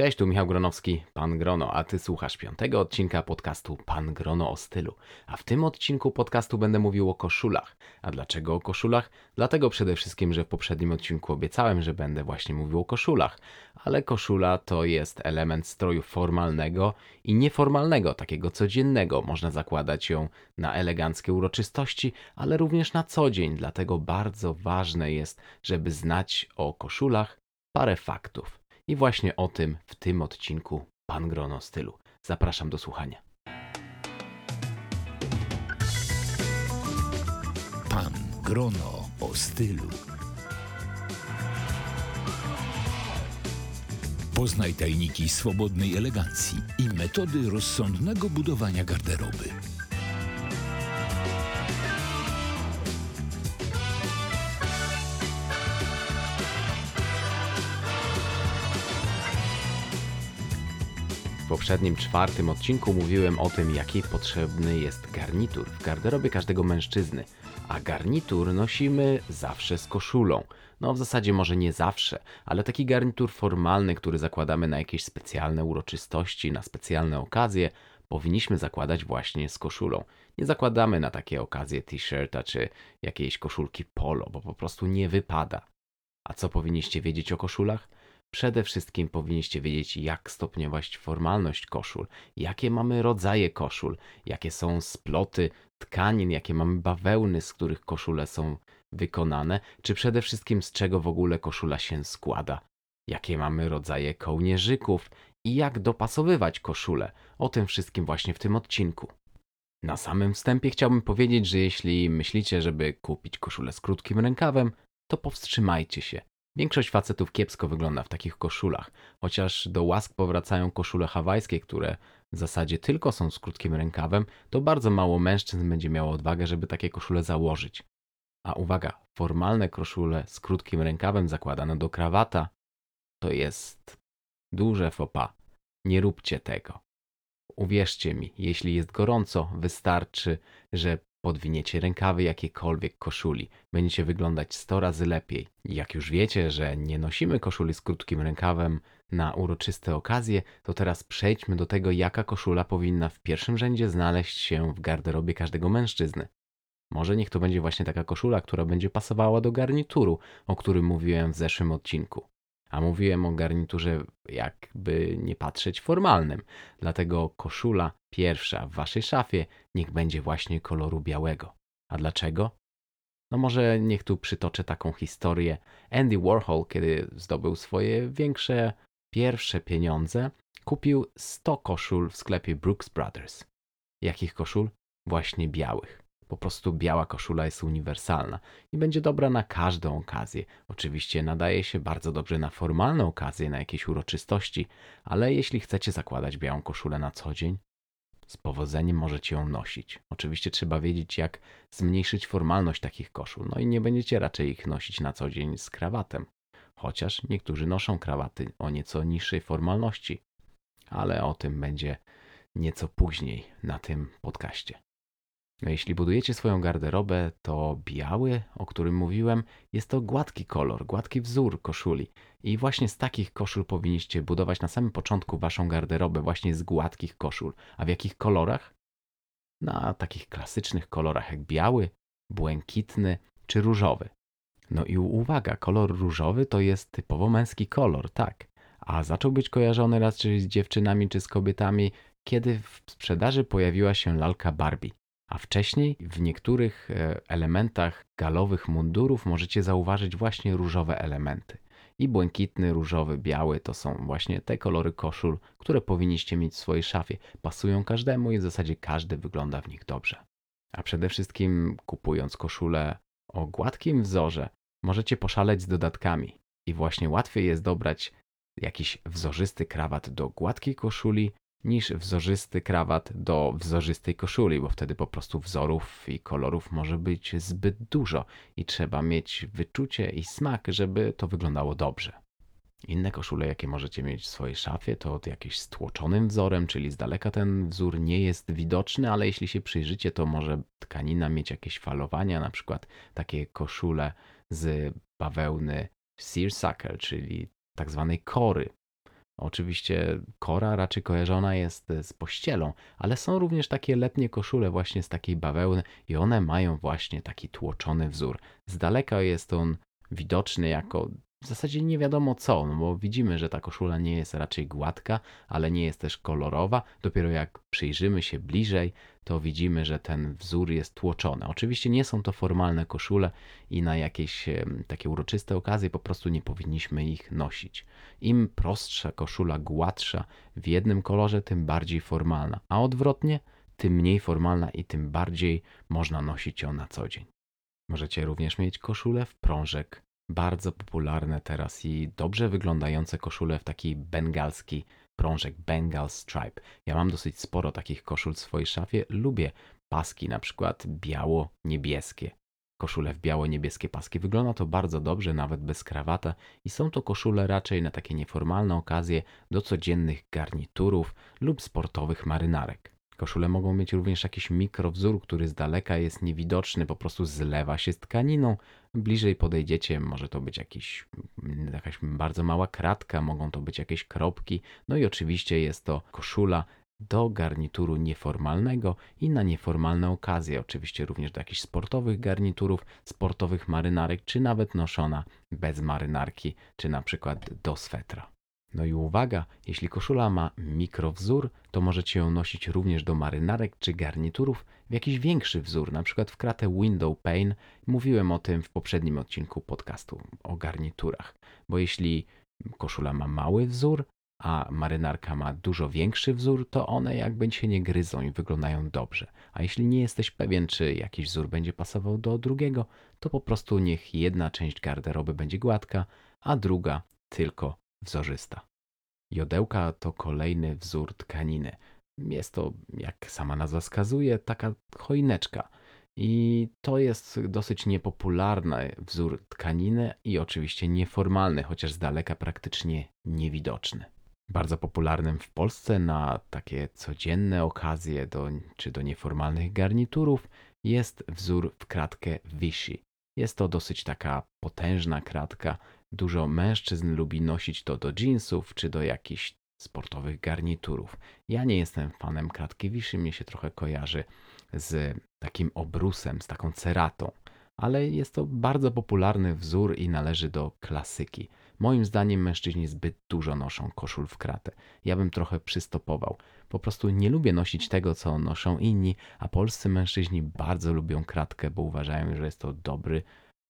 Cześć, tu Michał Gronowski, Pan Grono, a Ty słuchasz piątego odcinka podcastu Pan Grono o stylu. A w tym odcinku podcastu będę mówił o koszulach. A dlaczego o koszulach? Dlatego przede wszystkim, że w poprzednim odcinku obiecałem, że będę właśnie mówił o koszulach. Ale koszula to jest element stroju formalnego i nieformalnego, takiego codziennego. Można zakładać ją na eleganckie uroczystości, ale również na co dzień. Dlatego bardzo ważne jest, żeby znać o koszulach parę faktów. I właśnie o tym w tym odcinku Pan Grono Stylu. Zapraszam do słuchania. Pan Grono o stylu. Poznaj tajniki swobodnej elegancji i metody rozsądnego budowania garderoby. Poprzednim czwartym odcinku mówiłem o tym, jaki potrzebny jest garnitur w garderobie każdego mężczyzny. A garnitur nosimy zawsze z koszulą. No w zasadzie może nie zawsze, ale taki garnitur formalny, który zakładamy na jakieś specjalne uroczystości, na specjalne okazje, powinniśmy zakładać właśnie z koszulą. Nie zakładamy na takie okazje t-shirta czy jakiejś koszulki polo, bo po prostu nie wypada. A co powinniście wiedzieć o koszulach? Przede wszystkim powinniście wiedzieć, jak stopniować formalność koszul, jakie mamy rodzaje koszul, jakie są sploty tkanin, jakie mamy bawełny, z których koszule są wykonane, czy przede wszystkim z czego w ogóle koszula się składa, jakie mamy rodzaje kołnierzyków i jak dopasowywać koszule. O tym wszystkim właśnie w tym odcinku. Na samym wstępie chciałbym powiedzieć, że jeśli myślicie, żeby kupić koszulę z krótkim rękawem, to powstrzymajcie się. Większość facetów kiepsko wygląda w takich koszulach, chociaż do łask powracają koszule hawajskie, które w zasadzie tylko są z krótkim rękawem, to bardzo mało mężczyzn będzie miało odwagę, żeby takie koszule założyć. A uwaga, formalne koszule z krótkim rękawem zakładane do krawata to jest duże pas. Nie róbcie tego. Uwierzcie mi, jeśli jest gorąco, wystarczy, że podwiniecie rękawy jakiejkolwiek koszuli. Będziecie wyglądać 100 razy lepiej. Jak już wiecie, że nie nosimy koszuli z krótkim rękawem na uroczyste okazje, to teraz przejdźmy do tego, jaka koszula powinna w pierwszym rzędzie znaleźć się w garderobie każdego mężczyzny. Może niech to będzie właśnie taka koszula, która będzie pasowała do garnituru, o którym mówiłem w zeszłym odcinku. A mówiłem o garniturze, jakby nie patrzeć, formalnym. Dlatego koszula pierwsza w waszej szafie niech będzie właśnie koloru białego. A dlaczego? No może niech tu przytoczę taką historię. Andy Warhol, kiedy zdobył swoje większe, pierwsze pieniądze, kupił 100 koszul w sklepie Brooks Brothers. Jakich koszul? Właśnie białych. Po prostu biała koszula jest uniwersalna i będzie dobra na każdą okazję. Oczywiście nadaje się bardzo dobrze na formalne okazje, na jakieś uroczystości, ale jeśli chcecie zakładać białą koszulę na co dzień, z powodzeniem możecie ją nosić. Oczywiście trzeba wiedzieć, jak zmniejszyć formalność takich koszul, no i nie będziecie raczej ich nosić na co dzień z krawatem. Chociaż niektórzy noszą krawaty o nieco niższej formalności, ale o tym będzie nieco później na tym podcaście. No, jeśli budujecie swoją garderobę, to biały, o którym mówiłem, jest to gładki kolor, gładki wzór koszuli. I właśnie z takich koszul powinniście budować na samym początku waszą garderobę, właśnie z gładkich koszul. A w jakich kolorach? Na takich klasycznych kolorach jak biały, błękitny czy różowy. No i uwaga, kolor różowy to jest typowo męski kolor, tak. A zaczął być kojarzony raczej z dziewczynami czy z kobietami, kiedy w sprzedaży pojawiła się lalka Barbie. A wcześniej w niektórych e, elementach galowych mundurów możecie zauważyć właśnie różowe elementy. I błękitny, różowy, biały to są właśnie te kolory koszul, które powinniście mieć w swojej szafie. Pasują każdemu i w zasadzie każdy wygląda w nich dobrze. A przede wszystkim kupując koszulę o gładkim wzorze, możecie poszaleć z dodatkami. I właśnie łatwiej jest dobrać jakiś wzorzysty krawat do gładkiej koszuli niż wzorzysty krawat do wzorzystej koszuli, bo wtedy po prostu wzorów i kolorów może być zbyt dużo i trzeba mieć wyczucie i smak, żeby to wyglądało dobrze. Inne koszule, jakie możecie mieć w swojej szafie, to jakieś stłoczonym wzorem, czyli z daleka ten wzór nie jest widoczny, ale jeśli się przyjrzycie, to może tkanina mieć jakieś falowania, na przykład takie koszule z bawełny seersucker, czyli tak zwanej kory, Oczywiście kora raczej kojarzona jest z pościelą, ale są również takie letnie koszule właśnie z takiej bawełny i one mają właśnie taki tłoczony wzór. Z daleka jest on widoczny jako w zasadzie nie wiadomo co, no bo widzimy, że ta koszula nie jest raczej gładka, ale nie jest też kolorowa. Dopiero jak przyjrzymy się bliżej, to widzimy, że ten wzór jest tłoczony. Oczywiście nie są to formalne koszule i na jakieś takie uroczyste okazje po prostu nie powinniśmy ich nosić. Im prostsza koszula, gładsza w jednym kolorze, tym bardziej formalna, a odwrotnie, tym mniej formalna i tym bardziej można nosić ją na co dzień. Możecie również mieć koszulę w prążek, bardzo popularne teraz i dobrze wyglądające koszule w taki bengalski prążek, Bengal Stripe. Ja mam dosyć sporo takich koszul w swojej szafie. Lubię paski, na przykład biało-niebieskie. Koszule w biało-niebieskie paski. Wygląda to bardzo dobrze, nawet bez krawata i są to koszule raczej na takie nieformalne okazje do codziennych garniturów lub sportowych marynarek. Koszule mogą mieć również jakiś mikrowzór, który z daleka jest niewidoczny, po prostu zlewa się z tkaniną. Bliżej podejdziecie, może to być jakiś, jakaś bardzo mała kratka, mogą to być jakieś kropki. No i oczywiście jest to koszula do garnituru nieformalnego i na nieformalne okazje, oczywiście również do jakichś sportowych garniturów, sportowych marynarek, czy nawet noszona bez marynarki, czy na przykład do swetra. No i uwaga, jeśli koszula ma mikrowzór, to możecie ją nosić również do marynarek czy garniturów w jakiś większy wzór, na przykład w kratę window pane. Mówiłem o tym w poprzednim odcinku podcastu o garniturach, bo jeśli koszula ma mały wzór, a marynarka ma dużo większy wzór, to one jakby się nie gryzą i wyglądają dobrze. A jeśli nie jesteś pewien, czy jakiś wzór będzie pasował do drugiego, to po prostu niech jedna część garderoby będzie gładka, a druga tylko wzorzysta. Jodełka to kolejny wzór tkaniny. Jest to, jak sama nazwa wskazuje, taka choineczka. I to jest dosyć niepopularny wzór tkaniny i oczywiście nieformalny, chociaż z daleka praktycznie niewidoczny. Bardzo popularnym w Polsce na takie codzienne okazje do, czy do nieformalnych garniturów jest wzór w kratkę Vichy. Jest to dosyć taka potężna kratka, Dużo mężczyzn lubi nosić to do jeansów czy do jakichś sportowych garniturów. Ja nie jestem fanem kratki wiszy, mnie się trochę kojarzy z takim obrusem, z taką ceratą, ale jest to bardzo popularny wzór i należy do klasyki. Moim zdaniem mężczyźni zbyt dużo noszą koszul w kratę. Ja bym trochę przystopował. Po prostu nie lubię nosić tego, co noszą inni, a polscy mężczyźni bardzo lubią kratkę, bo uważają, że jest to dobry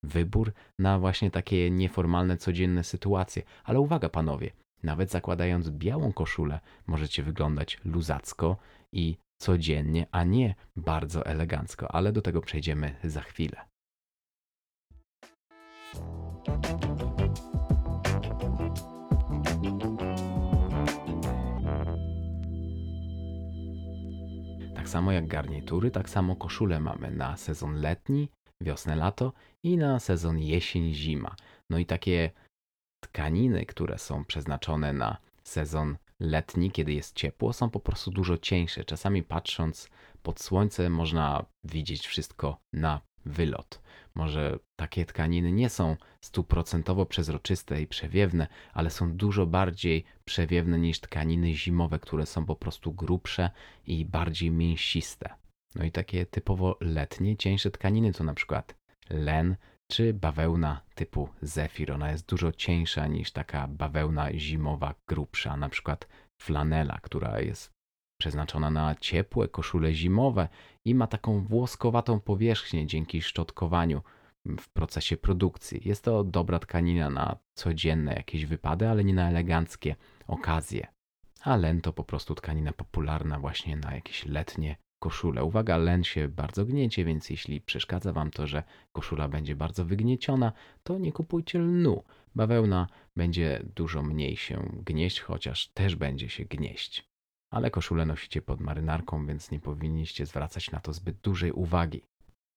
wybór na właśnie takie nieformalne, codzienne sytuacje. Ale uwaga, panowie, nawet zakładając białą koszulę, możecie wyglądać luzacko i codziennie, a nie bardzo elegancko, ale do tego przejdziemy za chwilę. Tak samo jak garnitury, tak samo koszule mamy na sezon letni wiosnę, lato i na sezon jesień, zima. No i takie tkaniny, które są przeznaczone na sezon letni, kiedy jest ciepło, są po prostu dużo cieńsze. Czasami patrząc pod słońce można widzieć wszystko na wylot. Może takie tkaniny nie są stuprocentowo przezroczyste i przewiewne, ale są dużo bardziej przewiewne niż tkaniny zimowe, które są po prostu grubsze i bardziej mięsiste. No i takie typowo letnie, cieńsze tkaniny to na przykład len czy bawełna typu zefir. Ona jest dużo cieńsza niż taka bawełna zimowa, grubsza, na przykład flanela, która jest przeznaczona na ciepłe koszule zimowe i ma taką włoskowatą powierzchnię dzięki szczotkowaniu w procesie produkcji. Jest to dobra tkanina na codzienne jakieś wypady, ale nie na eleganckie okazje. A len to po prostu tkanina popularna właśnie na jakieś letnie koszulę. Uwaga, len się bardzo gniecie, więc jeśli przeszkadza Wam to, że koszula będzie bardzo wygnieciona, to nie kupujcie lnu. Bawełna będzie dużo mniej się gnieść, chociaż też będzie się gnieść. Ale koszulę nosicie pod marynarką, więc nie powinniście zwracać na to zbyt dużej uwagi.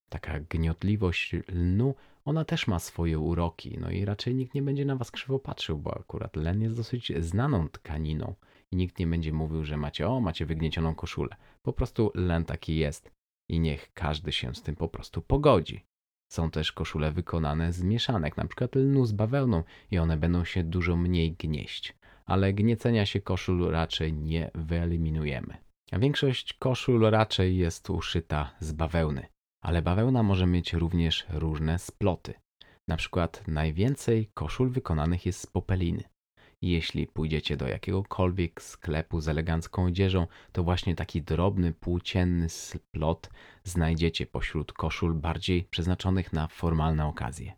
Taka gniotliwość lnu, ona też ma swoje uroki, no i raczej nikt nie będzie na Was krzywo patrzył, bo akurat len jest dosyć znaną tkaniną i nikt nie będzie mówił, że macie, o, macie wygniecioną koszulę. Po prostu len taki jest i niech każdy się z tym po prostu pogodzi. Są też koszule wykonane z mieszanek, przykład lnu z bawełną i one będą się dużo mniej gnieść. ale gniecenia się koszul raczej nie wyeliminujemy. A większość koszul raczej jest uszyta z bawełny, ale bawełna może mieć również różne sploty. Na przykład najwięcej koszul wykonanych jest z popeliny. Jeśli pójdziecie do jakiegokolwiek sklepu z elegancką odzieżą, to właśnie taki drobny, płócienny splot znajdziecie pośród koszul bardziej przeznaczonych na formalne okazje.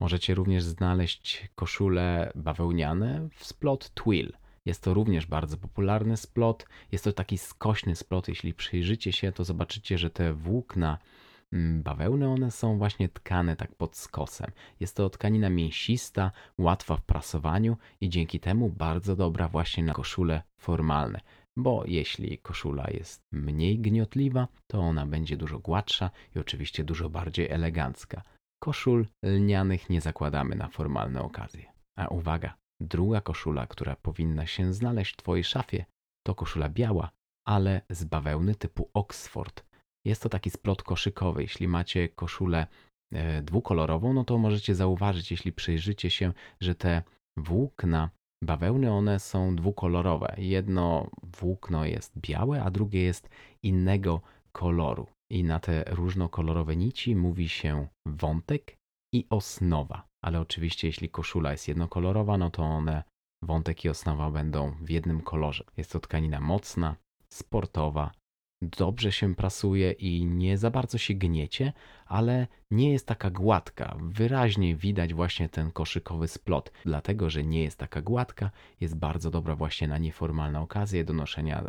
Możecie również znaleźć koszule bawełniane w splot twill. Jest to również bardzo popularny splot. Jest to taki skośny splot. Jeśli przyjrzycie się, to zobaczycie, że te włókna bawełny, one są właśnie tkane tak pod skosem. Jest to tkanina mięsista, łatwa w prasowaniu i dzięki temu bardzo dobra właśnie na koszule formalne. Bo jeśli koszula jest mniej gniotliwa, to ona będzie dużo gładsza i oczywiście dużo bardziej elegancka. Koszul lnianych nie zakładamy na formalne okazje. A uwaga, druga koszula, która powinna się znaleźć w Twojej szafie, to koszula biała, ale z bawełny typu Oxford. Jest to taki splot koszykowy. Jeśli macie koszulę e, dwukolorową, no to możecie zauważyć, jeśli przyjrzycie się, że te włókna bawełny, one są dwukolorowe. Jedno włókno jest białe, a drugie jest innego koloru i na te różnokolorowe nici mówi się wątek i osnowa. Ale oczywiście, jeśli koszula jest jednokolorowa, no to one, wątek i osnowa będą w jednym kolorze. Jest to tkanina mocna, sportowa, dobrze się prasuje i nie za bardzo się gniecie, ale nie jest taka gładka. Wyraźnie widać właśnie ten koszykowy splot. Dlatego, że nie jest taka gładka, jest bardzo dobra właśnie na nieformalne okazje do noszenia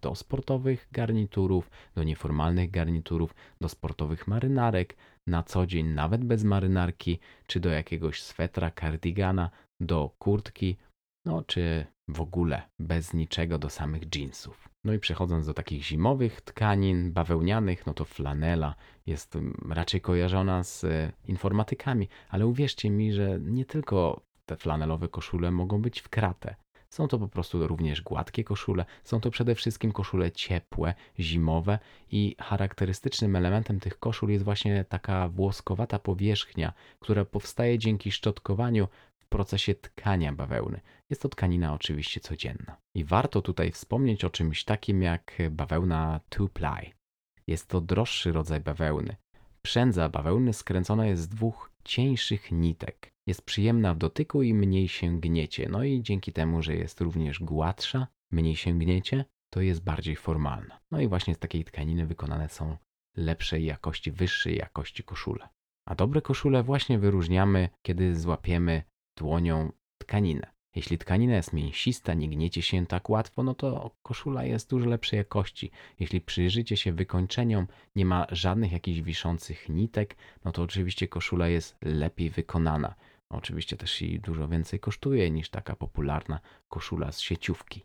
do sportowych garniturów, do nieformalnych garniturów, do sportowych marynarek, na co dzień nawet bez marynarki, czy do jakiegoś swetra, kardigana, do kurtki, no czy w ogóle bez niczego do samych jeansów. No i przechodząc do takich zimowych tkanin bawełnianych, no to flanela jest mm, raczej kojarzona z e, informatykami, ale uwierzcie mi, że nie tylko te flanelowe koszule mogą być w kratę. Są to po prostu również gładkie koszule, są to przede wszystkim koszule ciepłe, zimowe i charakterystycznym elementem tych koszul jest właśnie taka włoskowata powierzchnia, która powstaje dzięki szczotkowaniu procesie tkania bawełny. Jest to tkanina oczywiście codzienna. I warto tutaj wspomnieć o czymś takim jak bawełna two-ply. Jest to droższy rodzaj bawełny. Przędza bawełny skręcona jest z dwóch cieńszych nitek. Jest przyjemna w dotyku i mniej się gniecie. No i dzięki temu, że jest również gładsza, mniej się gniecie, to jest bardziej formalna. No i właśnie z takiej tkaniny wykonane są lepszej jakości, wyższej jakości koszule. A dobre koszule właśnie wyróżniamy, kiedy złapiemy dłonią tkaninę. Jeśli tkanina jest mięsista, nie gniecie się tak łatwo, no to koszula jest dużo lepszej jakości. Jeśli przyjrzycie się wykończeniom, nie ma żadnych jakichś wiszących nitek, no to oczywiście koszula jest lepiej wykonana. Oczywiście też i dużo więcej kosztuje niż taka popularna koszula z sieciówki.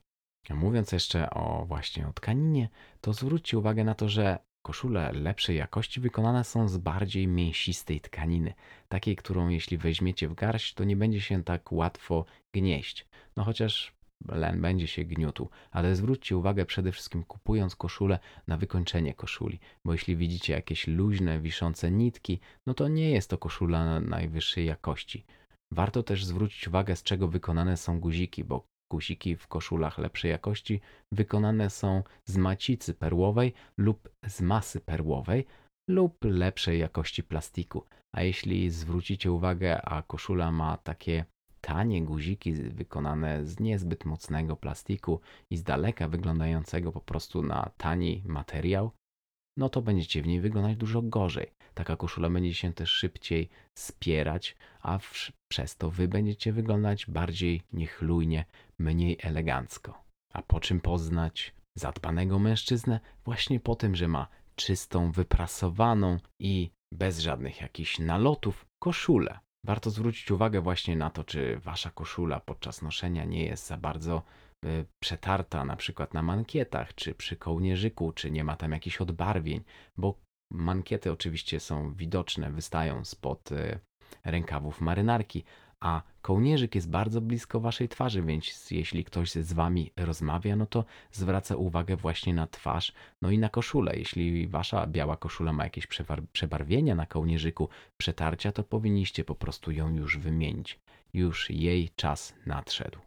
Mówiąc jeszcze o właśnie o tkaninie, to zwróćcie uwagę na to, że koszule lepszej jakości wykonane są z bardziej mięsistej tkaniny, takiej, którą jeśli weźmiecie w garść, to nie będzie się tak łatwo gnieść. No chociaż len będzie się gniótł, ale zwróćcie uwagę przede wszystkim kupując koszulę na wykończenie koszuli, bo jeśli widzicie jakieś luźne, wiszące nitki, no to nie jest to koszula najwyższej jakości. Warto też zwrócić uwagę, z czego wykonane są guziki, bo guziki w koszulach lepszej jakości wykonane są z macicy perłowej lub z masy perłowej lub lepszej jakości plastiku. A jeśli zwrócicie uwagę, a koszula ma takie tanie guziki wykonane z niezbyt mocnego plastiku i z daleka wyglądającego po prostu na tani materiał, no to będziecie w niej wyglądać dużo gorzej. Taka koszula będzie się też szybciej spierać, a przez to wy będziecie wyglądać bardziej niechlujnie, mniej elegancko. A po czym poznać zadbanego mężczyznę? Właśnie po tym, że ma czystą, wyprasowaną i bez żadnych jakichś nalotów koszulę. Warto zwrócić uwagę właśnie na to, czy wasza koszula podczas noszenia nie jest za bardzo przetarta, na przykład na mankietach, czy przy kołnierzyku, czy nie ma tam jakichś odbarwień, bo mankiety oczywiście są widoczne, wystają spod y, rękawów marynarki, a kołnierzyk jest bardzo blisko waszej twarzy, więc jeśli ktoś z wami rozmawia, no to zwraca uwagę właśnie na twarz, no i na koszulę. Jeśli wasza biała koszula ma jakieś przebarwienia na kołnierzyku, przetarcia, to powinniście po prostu ją już wymienić. Już jej czas nadszedł.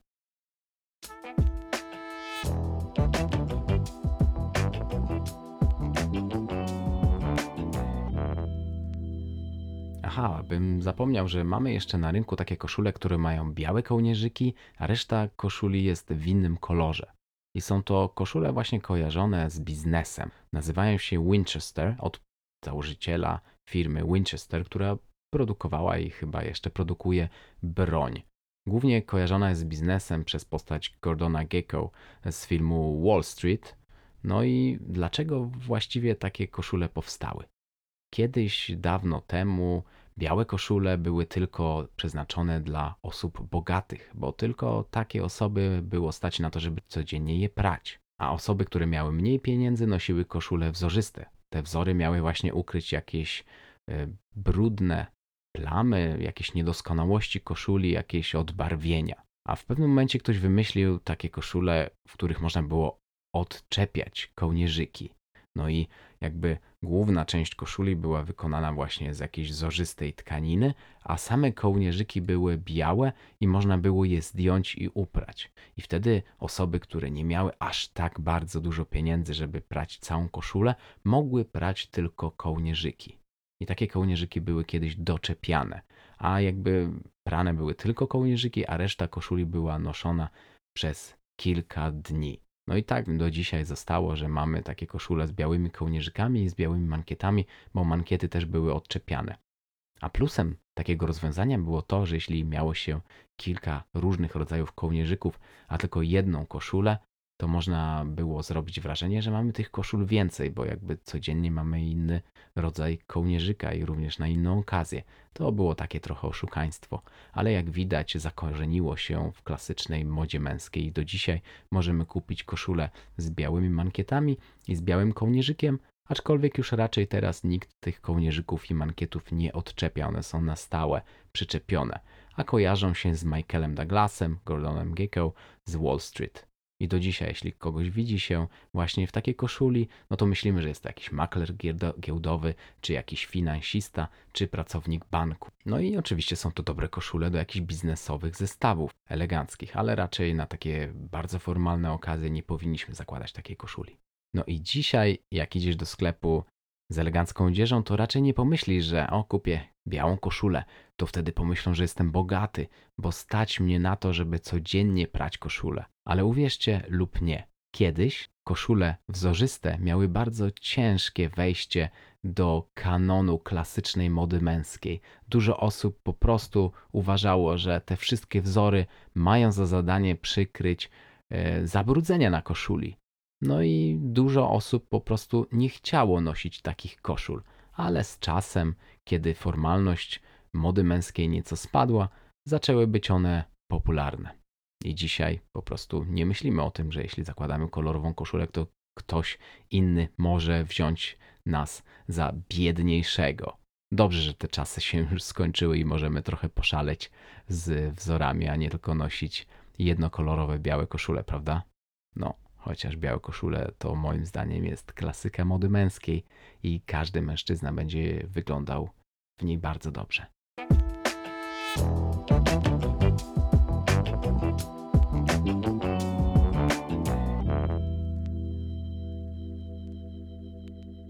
Aha, bym zapomniał, że mamy jeszcze na rynku takie koszule, które mają białe kołnierzyki, a reszta koszuli jest w innym kolorze. I są to koszule właśnie kojarzone z biznesem. Nazywają się Winchester od założyciela firmy Winchester, która produkowała i chyba jeszcze produkuje broń. Głównie kojarzona jest z biznesem przez postać Gordona Gekko z filmu Wall Street. No i dlaczego właściwie takie koszule powstały? Kiedyś, dawno temu, białe koszule były tylko przeznaczone dla osób bogatych, bo tylko takie osoby było stać na to, żeby codziennie je prać. A osoby, które miały mniej pieniędzy, nosiły koszule wzorzyste. Te wzory miały właśnie ukryć jakieś e, brudne plamy, jakieś niedoskonałości koszuli, jakieś odbarwienia. A w pewnym momencie ktoś wymyślił takie koszule, w których można było odczepiać kołnierzyki. No i jakby główna część koszuli była wykonana właśnie z jakiejś zorzystej tkaniny, a same kołnierzyki były białe i można było je zdjąć i uprać. I wtedy osoby, które nie miały aż tak bardzo dużo pieniędzy, żeby prać całą koszulę, mogły prać tylko kołnierzyki. I takie kołnierzyki były kiedyś doczepiane, a jakby prane były tylko kołnierzyki, a reszta koszuli była noszona przez kilka dni. No i tak do dzisiaj zostało, że mamy takie koszule z białymi kołnierzykami i z białymi mankietami, bo mankiety też były odczepiane. A plusem takiego rozwiązania było to, że jeśli miało się kilka różnych rodzajów kołnierzyków, a tylko jedną koszulę, to można było zrobić wrażenie, że mamy tych koszul więcej, bo jakby codziennie mamy inny rodzaj kołnierzyka i również na inną okazję. To było takie trochę oszukaństwo, ale jak widać zakorzeniło się w klasycznej modzie męskiej do dzisiaj możemy kupić koszulę z białymi mankietami i z białym kołnierzykiem, aczkolwiek już raczej teraz nikt tych kołnierzyków i mankietów nie odczepia, one są na stałe przyczepione, a kojarzą się z Michaelem Douglasem, Gordonem Gekko z Wall Street. I do dzisiaj, jeśli kogoś widzi się właśnie w takiej koszuli, no to myślimy, że jest to jakiś makler giełdowy, czy jakiś finansista, czy pracownik banku. No i oczywiście są to dobre koszule do jakichś biznesowych zestawów eleganckich, ale raczej na takie bardzo formalne okazje nie powinniśmy zakładać takiej koszuli. No i dzisiaj, jak idziesz do sklepu z elegancką odzieżą, to raczej nie pomyślisz, że o, kupię białą koszulę. To wtedy pomyślą, że jestem bogaty, bo stać mnie na to, żeby codziennie prać koszulę. Ale uwierzcie lub nie, kiedyś koszule wzorzyste miały bardzo ciężkie wejście do kanonu klasycznej mody męskiej. Dużo osób po prostu uważało, że te wszystkie wzory mają za zadanie przykryć e, zabrudzenia na koszuli. No i dużo osób po prostu nie chciało nosić takich koszul, ale z czasem, kiedy formalność mody męskiej nieco spadła, zaczęły być one popularne. I dzisiaj po prostu nie myślimy o tym, że jeśli zakładamy kolorową koszulę, to ktoś inny może wziąć nas za biedniejszego. Dobrze, że te czasy się już skończyły i możemy trochę poszaleć z wzorami, a nie tylko nosić jednokolorowe białe koszule, prawda? No, chociaż białe koszule to moim zdaniem jest klasyka mody męskiej i każdy mężczyzna będzie wyglądał w niej bardzo dobrze.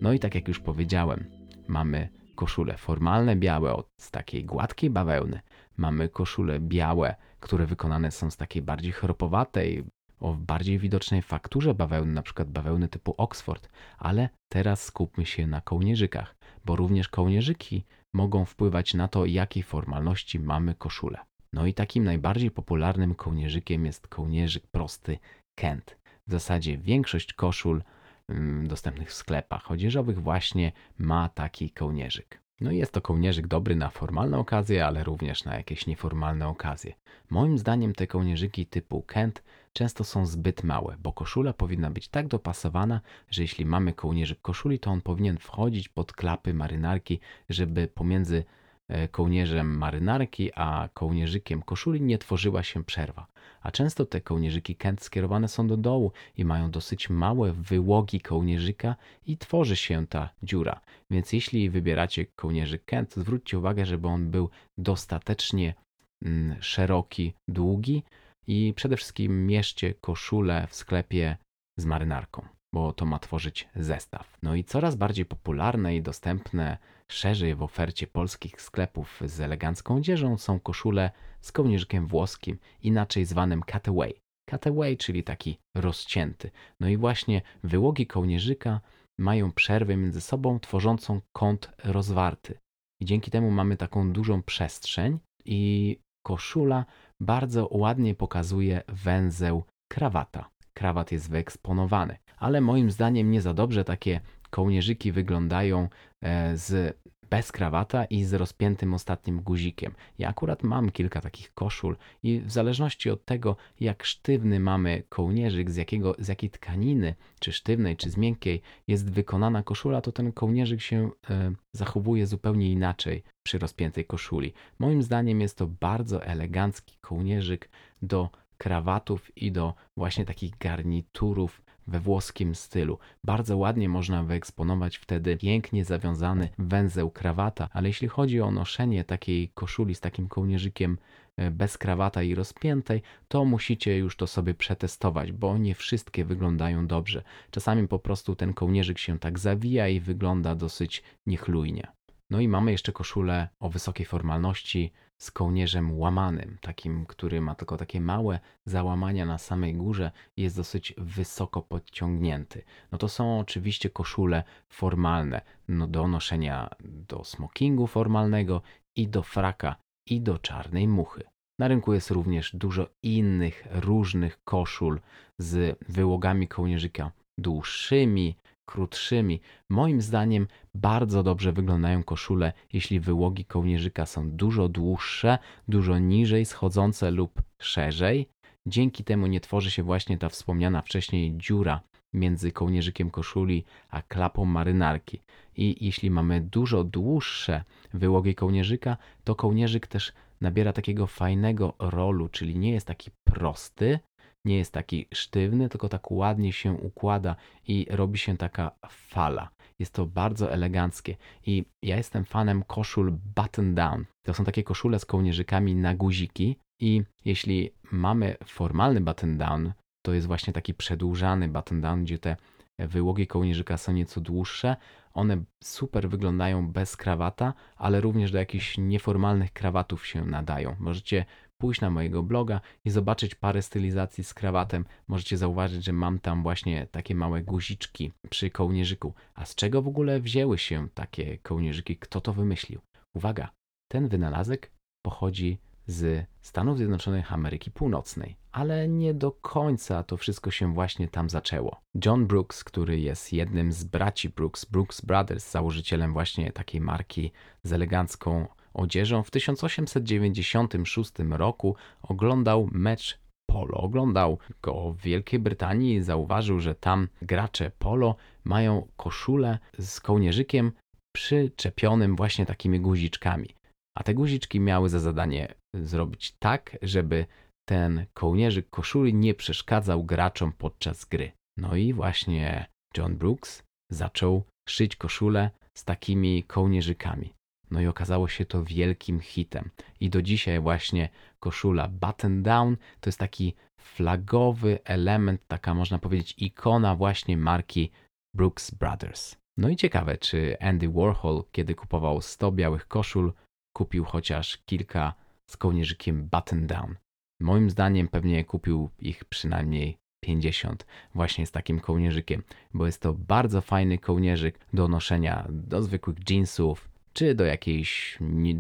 No i tak jak już powiedziałem, mamy koszule formalne białe z takiej gładkiej bawełny. Mamy koszule białe, które wykonane są z takiej bardziej chropowatej, o bardziej widocznej fakturze bawełny, na przykład bawełny typu Oxford, ale teraz skupmy się na kołnierzykach, bo również kołnierzyki mogą wpływać na to, jakiej formalności mamy koszulę. No i takim najbardziej popularnym kołnierzykiem jest kołnierzyk prosty Kent. W zasadzie większość koszul mm, dostępnych w sklepach odzieżowych właśnie ma taki kołnierzyk. No i jest to kołnierzyk dobry na formalne okazje, ale również na jakieś nieformalne okazje. Moim zdaniem te kołnierzyki typu Kent często są zbyt małe, bo koszula powinna być tak dopasowana, że jeśli mamy kołnierzyk koszuli, to on powinien wchodzić pod klapy marynarki, żeby pomiędzy e, kołnierzem marynarki a kołnierzykiem koszuli nie tworzyła się przerwa. A często te kołnierzyki Kent skierowane są do dołu i mają dosyć małe wyłogi kołnierzyka i tworzy się ta dziura. Więc jeśli wybieracie kołnierzyk Kent, zwróćcie uwagę, żeby on był dostatecznie mm, szeroki, długi, i przede wszystkim mierzcie koszulę w sklepie z marynarką, bo to ma tworzyć zestaw. No i coraz bardziej popularne i dostępne szerzej w ofercie polskich sklepów z elegancką odzieżą są koszule z kołnierzykiem włoskim, inaczej zwanym cutaway. Cutaway, czyli taki rozcięty. No i właśnie wyłogi kołnierzyka mają przerwę między sobą, tworzącą kąt rozwarty. I dzięki temu mamy taką dużą przestrzeń i koszula bardzo ładnie pokazuje węzeł krawata. Krawat jest wyeksponowany, ale moim zdaniem nie za dobrze takie kołnierzyki wyglądają e, z bez krawata i z rozpiętym ostatnim guzikiem. Ja akurat mam kilka takich koszul i w zależności od tego, jak sztywny mamy kołnierzyk, z, jakiego, z jakiej tkaniny, czy sztywnej, czy z miękkiej jest wykonana koszula, to ten kołnierzyk się e, zachowuje zupełnie inaczej przy rozpiętej koszuli. Moim zdaniem jest to bardzo elegancki kołnierzyk do krawatów i do właśnie takich garniturów we włoskim stylu. Bardzo ładnie można wyeksponować wtedy pięknie zawiązany węzeł krawata, ale jeśli chodzi o noszenie takiej koszuli z takim kołnierzykiem e, bez krawata i rozpiętej, to musicie już to sobie przetestować, bo nie wszystkie wyglądają dobrze. Czasami po prostu ten kołnierzyk się tak zawija i wygląda dosyć niechlujnie. No i mamy jeszcze koszulę o wysokiej formalności z kołnierzem łamanym, takim, który ma tylko takie małe załamania na samej górze i jest dosyć wysoko podciągnięty. No to są oczywiście koszule formalne, no do noszenia do smokingu formalnego i do fraka i do czarnej muchy. Na rynku jest również dużo innych różnych koszul z wyłogami kołnierzyka dłuższymi, krótszymi. Moim zdaniem bardzo dobrze wyglądają koszule, jeśli wyłogi kołnierzyka są dużo dłuższe, dużo niżej schodzące lub szerzej. Dzięki temu nie tworzy się właśnie ta wspomniana wcześniej dziura między kołnierzykiem koszuli a klapą marynarki. I jeśli mamy dużo dłuższe wyłogi kołnierzyka, to kołnierzyk też nabiera takiego fajnego rolu, czyli nie jest taki prosty, nie jest taki sztywny, tylko tak ładnie się układa i robi się taka fala. Jest to bardzo eleganckie i ja jestem fanem koszul button down. To są takie koszule z kołnierzykami na guziki i jeśli mamy formalny button down, to jest właśnie taki przedłużany button down, gdzie te wyłogi kołnierzyka są nieco dłuższe. One super wyglądają bez krawata, ale również do jakichś nieformalnych krawatów się nadają. Możecie pójść na mojego bloga i zobaczyć parę stylizacji z krawatem. Możecie zauważyć, że mam tam właśnie takie małe guziczki przy kołnierzyku. A z czego w ogóle wzięły się takie kołnierzyki? Kto to wymyślił? Uwaga, ten wynalazek pochodzi z Stanów Zjednoczonych Ameryki Północnej, ale nie do końca to wszystko się właśnie tam zaczęło. John Brooks, który jest jednym z braci Brooks, Brooks Brothers, założycielem właśnie takiej marki z elegancką odzieżą, w 1896 roku oglądał mecz polo. Oglądał go w Wielkiej Brytanii i zauważył, że tam gracze polo mają koszulę z kołnierzykiem przyczepionym właśnie takimi guziczkami. A te guziczki miały za zadanie zrobić tak, żeby ten kołnierzyk koszuli nie przeszkadzał graczom podczas gry. No i właśnie John Brooks zaczął szyć koszulę z takimi kołnierzykami. No i okazało się to wielkim hitem. I do dzisiaj właśnie koszula button down to jest taki flagowy element, taka można powiedzieć ikona właśnie marki Brooks Brothers. No i ciekawe, czy Andy Warhol, kiedy kupował 100 białych koszul, kupił chociaż kilka z kołnierzykiem button down. Moim zdaniem pewnie kupił ich przynajmniej 50 właśnie z takim kołnierzykiem, bo jest to bardzo fajny kołnierzyk do noszenia do zwykłych jeansów, czy do jakiejś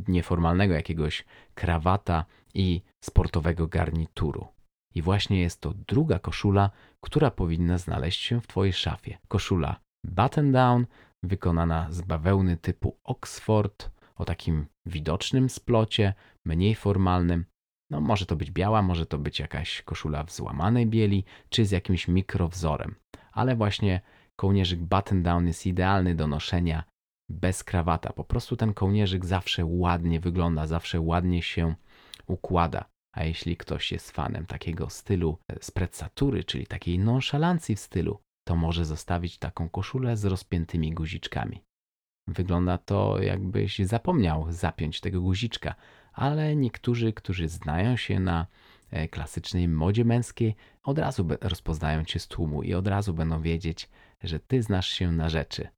nieformalnego jakiegoś krawata i sportowego garnituru. I właśnie jest to druga koszula, która powinna znaleźć się w Twojej szafie. Koszula button down, wykonana z bawełny typu Oxford, o takim widocznym splocie, mniej formalnym. No, może to być biała, może to być jakaś koszula w złamanej bieli, czy z jakimś mikrowzorem. Ale właśnie kołnierzyk button down jest idealny do noszenia bez krawata. Po prostu ten kołnierzyk zawsze ładnie wygląda, zawsze ładnie się układa. A jeśli ktoś jest fanem takiego stylu sprezzatury, czyli takiej nonszalancji w stylu, to może zostawić taką koszulę z rozpiętymi guziczkami. Wygląda to, jakbyś zapomniał zapiąć tego guziczka, ale niektórzy, którzy znają się na e, klasycznej modzie męskiej, od razu rozpoznają cię z tłumu i od razu będą wiedzieć, że ty znasz się na rzeczy.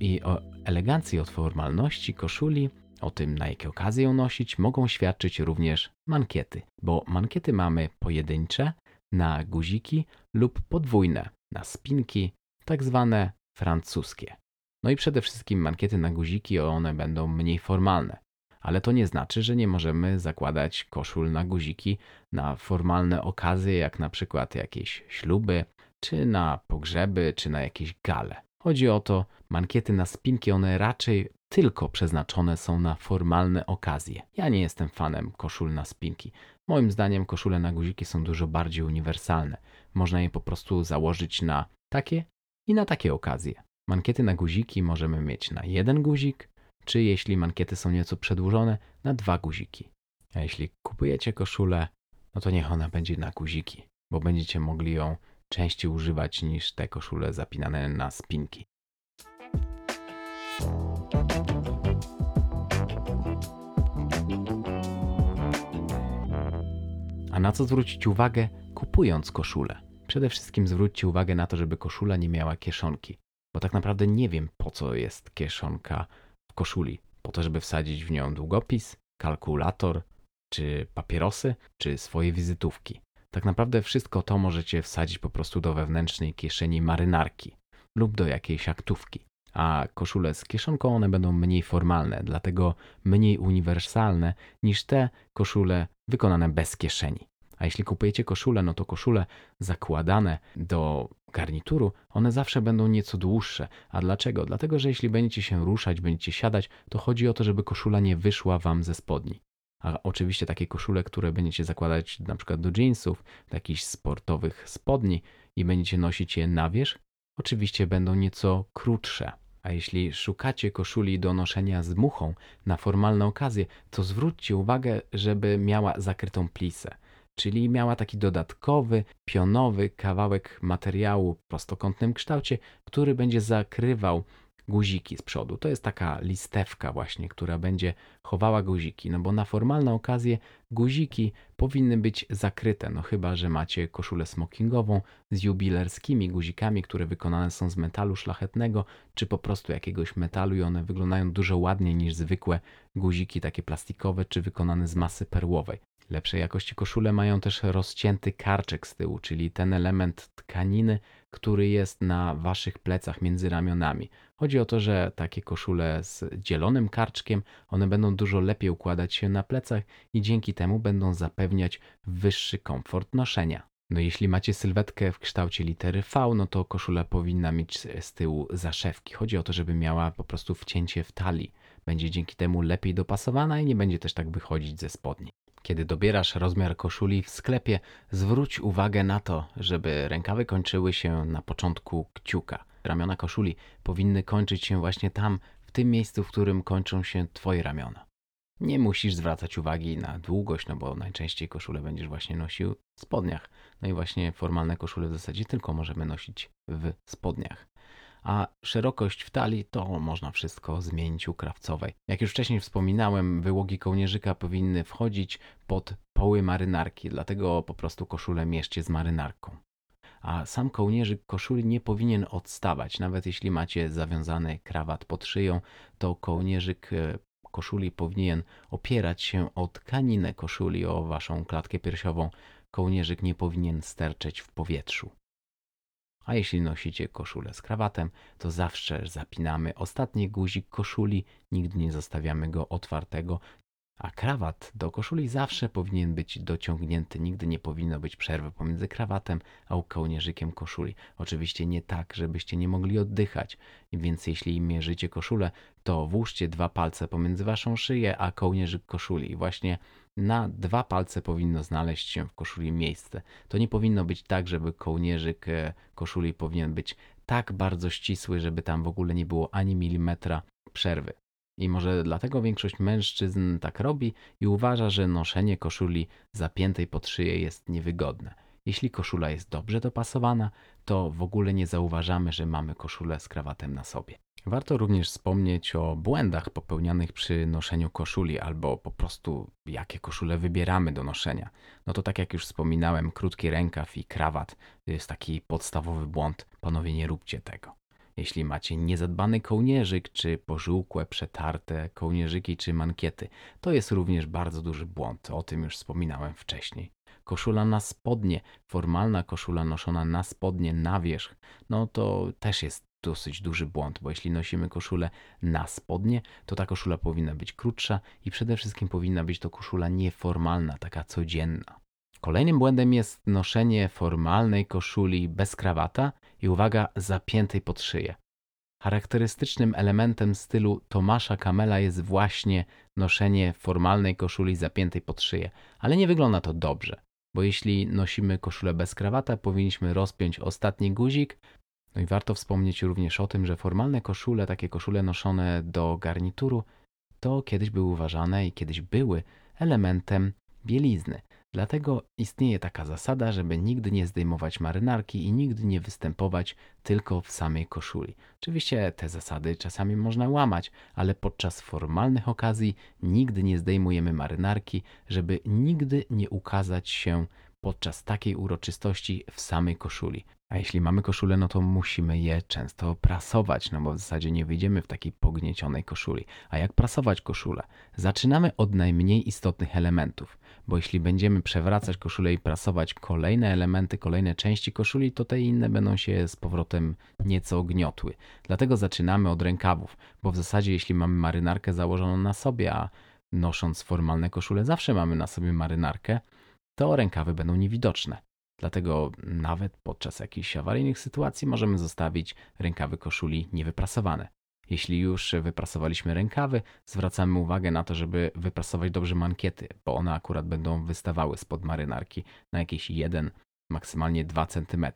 I o elegancji, od formalności koszuli, o tym na jakie okazje ją nosić, mogą świadczyć również mankiety, bo mankiety mamy pojedyncze, na guziki lub podwójne, na spinki, tak zwane francuskie. No i przede wszystkim mankiety na guziki, one będą mniej formalne. Ale to nie znaczy, że nie możemy zakładać koszul na guziki na formalne okazje, jak na przykład jakieś śluby, czy na pogrzeby, czy na jakieś gale. Chodzi o to, mankiety na spinki, one raczej tylko przeznaczone są na formalne okazje. Ja nie jestem fanem koszul na spinki. Moim zdaniem koszule na guziki są dużo bardziej uniwersalne. Można je po prostu założyć na takie i na takie okazje. Mankiety na guziki możemy mieć na jeden guzik, czy jeśli mankiety są nieco przedłużone, na dwa guziki. A jeśli kupujecie koszulę, no to niech ona będzie na guziki, bo będziecie mogli ją częściej używać niż te koszule zapinane na spinki. A na co zwrócić uwagę kupując koszulę? Przede wszystkim zwróćcie uwagę na to, żeby koszula nie miała kieszonki, bo tak naprawdę nie wiem po co jest kieszonka w koszuli. Po to, żeby wsadzić w nią długopis, kalkulator, czy papierosy, czy swoje wizytówki. Tak naprawdę wszystko to możecie wsadzić po prostu do wewnętrznej kieszeni marynarki lub do jakiejś aktówki. A koszule z kieszonką one będą mniej formalne, dlatego mniej uniwersalne niż te koszule wykonane bez kieszeni. A jeśli kupujecie koszule, no to koszule zakładane do garnituru, one zawsze będą nieco dłuższe. A dlaczego? Dlatego, że jeśli będziecie się ruszać, będziecie siadać, to chodzi o to, żeby koszula nie wyszła wam ze spodni. A oczywiście takie koszule, które będziecie zakładać na przykład do jeansów, do jakichś sportowych spodni i będziecie nosić je na wierzch, oczywiście będą nieco krótsze. A jeśli szukacie koszuli do noszenia z muchą na formalne okazje, to zwróćcie uwagę, żeby miała zakrytą plisę, czyli miała taki dodatkowy, pionowy kawałek materiału w prostokątnym kształcie, który będzie zakrywał guziki z przodu. To jest taka listewka właśnie, która będzie chowała guziki, no bo na formalne okazje guziki powinny być zakryte, no chyba, że macie koszulę smokingową z jubilerskimi guzikami, które wykonane są z metalu szlachetnego, czy po prostu jakiegoś metalu i one wyglądają dużo ładniej niż zwykłe guziki takie plastikowe, czy wykonane z masy perłowej. Lepszej jakości koszule mają też rozcięty karczek z tyłu, czyli ten element tkaniny, który jest na waszych plecach między ramionami. Chodzi o to, że takie koszule z dzielonym karczkiem, one będą dużo lepiej układać się na plecach i dzięki temu będą zapewniać wyższy komfort noszenia. No jeśli macie sylwetkę w kształcie litery V, no to koszula powinna mieć z tyłu zaszewki. Chodzi o to, żeby miała po prostu wcięcie w talii. Będzie dzięki temu lepiej dopasowana i nie będzie też tak wychodzić ze spodni. Kiedy dobierasz rozmiar koszuli w sklepie, zwróć uwagę na to, żeby rękawy kończyły się na początku kciuka. Ramiona koszuli powinny kończyć się właśnie tam, w tym miejscu, w którym kończą się Twoje ramiona. Nie musisz zwracać uwagi na długość, no bo najczęściej koszulę będziesz właśnie nosił w spodniach. No i właśnie formalne koszule w zasadzie tylko możemy nosić w spodniach a szerokość w talii to można wszystko zmienić u krawcowej. Jak już wcześniej wspominałem, wyłogi kołnierzyka powinny wchodzić pod poły marynarki, dlatego po prostu koszulę mieszcie z marynarką. A sam kołnierzyk koszuli nie powinien odstawać, nawet jeśli macie zawiązany krawat pod szyją, to kołnierzyk e, koszuli powinien opierać się o tkaninę koszuli, o waszą klatkę piersiową. Kołnierzyk nie powinien sterczeć w powietrzu. A jeśli nosicie koszulę z krawatem, to zawsze zapinamy ostatni guzik koszuli, nigdy nie zostawiamy go otwartego. A krawat do koszuli zawsze powinien być dociągnięty, nigdy nie powinno być przerwy pomiędzy krawatem a kołnierzykiem koszuli. Oczywiście nie tak, żebyście nie mogli oddychać, więc jeśli mierzycie koszulę, to włóżcie dwa palce pomiędzy waszą szyję a kołnierzyk koszuli. Właśnie na dwa palce powinno znaleźć się w koszuli miejsce. To nie powinno być tak, żeby kołnierzyk e, koszuli powinien być tak bardzo ścisły, żeby tam w ogóle nie było ani milimetra przerwy. I może dlatego większość mężczyzn tak robi i uważa, że noszenie koszuli zapiętej pod szyję jest niewygodne. Jeśli koszula jest dobrze dopasowana, to w ogóle nie zauważamy, że mamy koszulę z krawatem na sobie. Warto również wspomnieć o błędach popełnianych przy noszeniu koszuli albo po prostu jakie koszule wybieramy do noszenia. No to tak jak już wspominałem, krótki rękaw i krawat to jest taki podstawowy błąd. Panowie, nie róbcie tego. Jeśli macie niezadbany kołnierzyk, czy pożółkłe, przetarte kołnierzyki, czy mankiety, to jest również bardzo duży błąd. O tym już wspominałem wcześniej. Koszula na spodnie, formalna koszula noszona na spodnie, na wierzch, no to też jest dosyć duży błąd, bo jeśli nosimy koszulę na spodnie, to ta koszula powinna być krótsza i przede wszystkim powinna być to koszula nieformalna, taka codzienna. Kolejnym błędem jest noszenie formalnej koszuli bez krawata i uwaga, zapiętej pod szyję. Charakterystycznym elementem stylu Tomasza Kamela jest właśnie noszenie formalnej koszuli zapiętej pod szyję, ale nie wygląda to dobrze, bo jeśli nosimy koszulę bez krawata, powinniśmy rozpiąć ostatni guzik. No i warto wspomnieć również o tym, że formalne koszule, takie koszule noszone do garnituru, to kiedyś były uważane i kiedyś były elementem bielizny. Dlatego istnieje taka zasada, żeby nigdy nie zdejmować marynarki i nigdy nie występować tylko w samej koszuli. Oczywiście te zasady czasami można łamać, ale podczas formalnych okazji nigdy nie zdejmujemy marynarki, żeby nigdy nie ukazać się podczas takiej uroczystości w samej koszuli. A jeśli mamy koszulę, no to musimy je często prasować, no bo w zasadzie nie wyjdziemy w takiej pogniecionej koszuli. A jak prasować koszulę? Zaczynamy od najmniej istotnych elementów, bo jeśli będziemy przewracać koszulę i prasować kolejne elementy, kolejne części koszuli, to te inne będą się z powrotem nieco gniotły. Dlatego zaczynamy od rękawów, bo w zasadzie jeśli mamy marynarkę założoną na sobie, a nosząc formalne koszule zawsze mamy na sobie marynarkę, to rękawy będą niewidoczne. Dlatego nawet podczas jakichś awaryjnych sytuacji możemy zostawić rękawy koszuli niewyprasowane. Jeśli już wyprasowaliśmy rękawy, zwracamy uwagę na to, żeby wyprasować dobrze mankiety, bo one akurat będą wystawały spod marynarki na jakieś 1, maksymalnie 2 cm.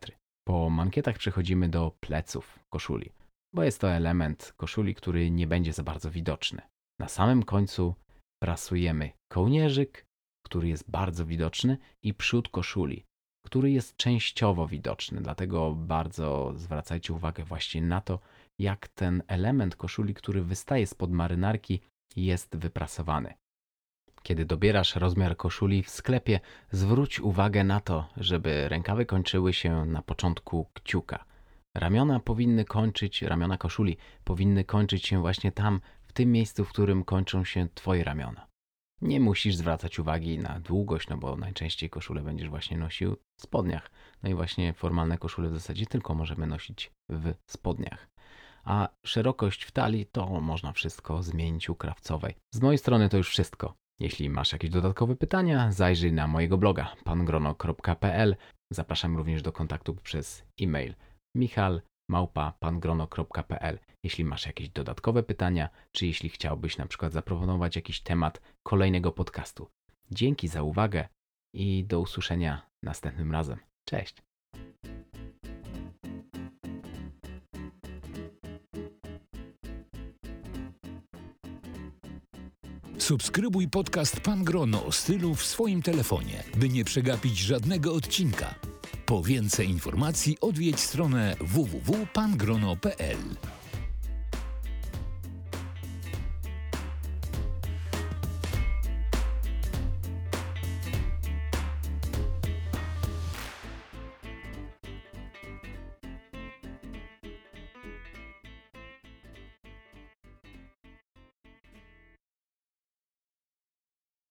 Po mankietach przechodzimy do pleców koszuli, bo jest to element koszuli, który nie będzie za bardzo widoczny. Na samym końcu prasujemy kołnierzyk, który jest bardzo widoczny, i przód koszuli, który jest częściowo widoczny. Dlatego bardzo zwracajcie uwagę właśnie na to, jak ten element koszuli, który wystaje spod marynarki, jest wyprasowany. Kiedy dobierasz rozmiar koszuli w sklepie, zwróć uwagę na to, żeby rękawy kończyły się na początku kciuka. Ramiona powinny kończyć, ramiona koszuli powinny kończyć się właśnie tam, w tym miejscu, w którym kończą się Twoje ramiona. Nie musisz zwracać uwagi na długość, no bo najczęściej koszulę będziesz właśnie nosił w spodniach. No i właśnie formalne koszule w zasadzie tylko możemy nosić w spodniach. A szerokość w talii to można wszystko zmienić u krawcowej. Z mojej strony to już wszystko. Jeśli masz jakieś dodatkowe pytania, zajrzyj na mojego bloga pangrono.pl. Zapraszam również do kontaktu przez e-mail michal małpa.pangrono.pl. Jeśli masz jakieś dodatkowe pytania, czy jeśli chciałbyś na przykład zaproponować jakiś temat kolejnego podcastu. Dzięki za uwagę i do usłyszenia następnym razem. Cześć! Subskrybuj podcast Pan Grono o stylu w swoim telefonie, by nie przegapić żadnego odcinka. Po więcej informacji odwiedź stronę www.pangrono.pl.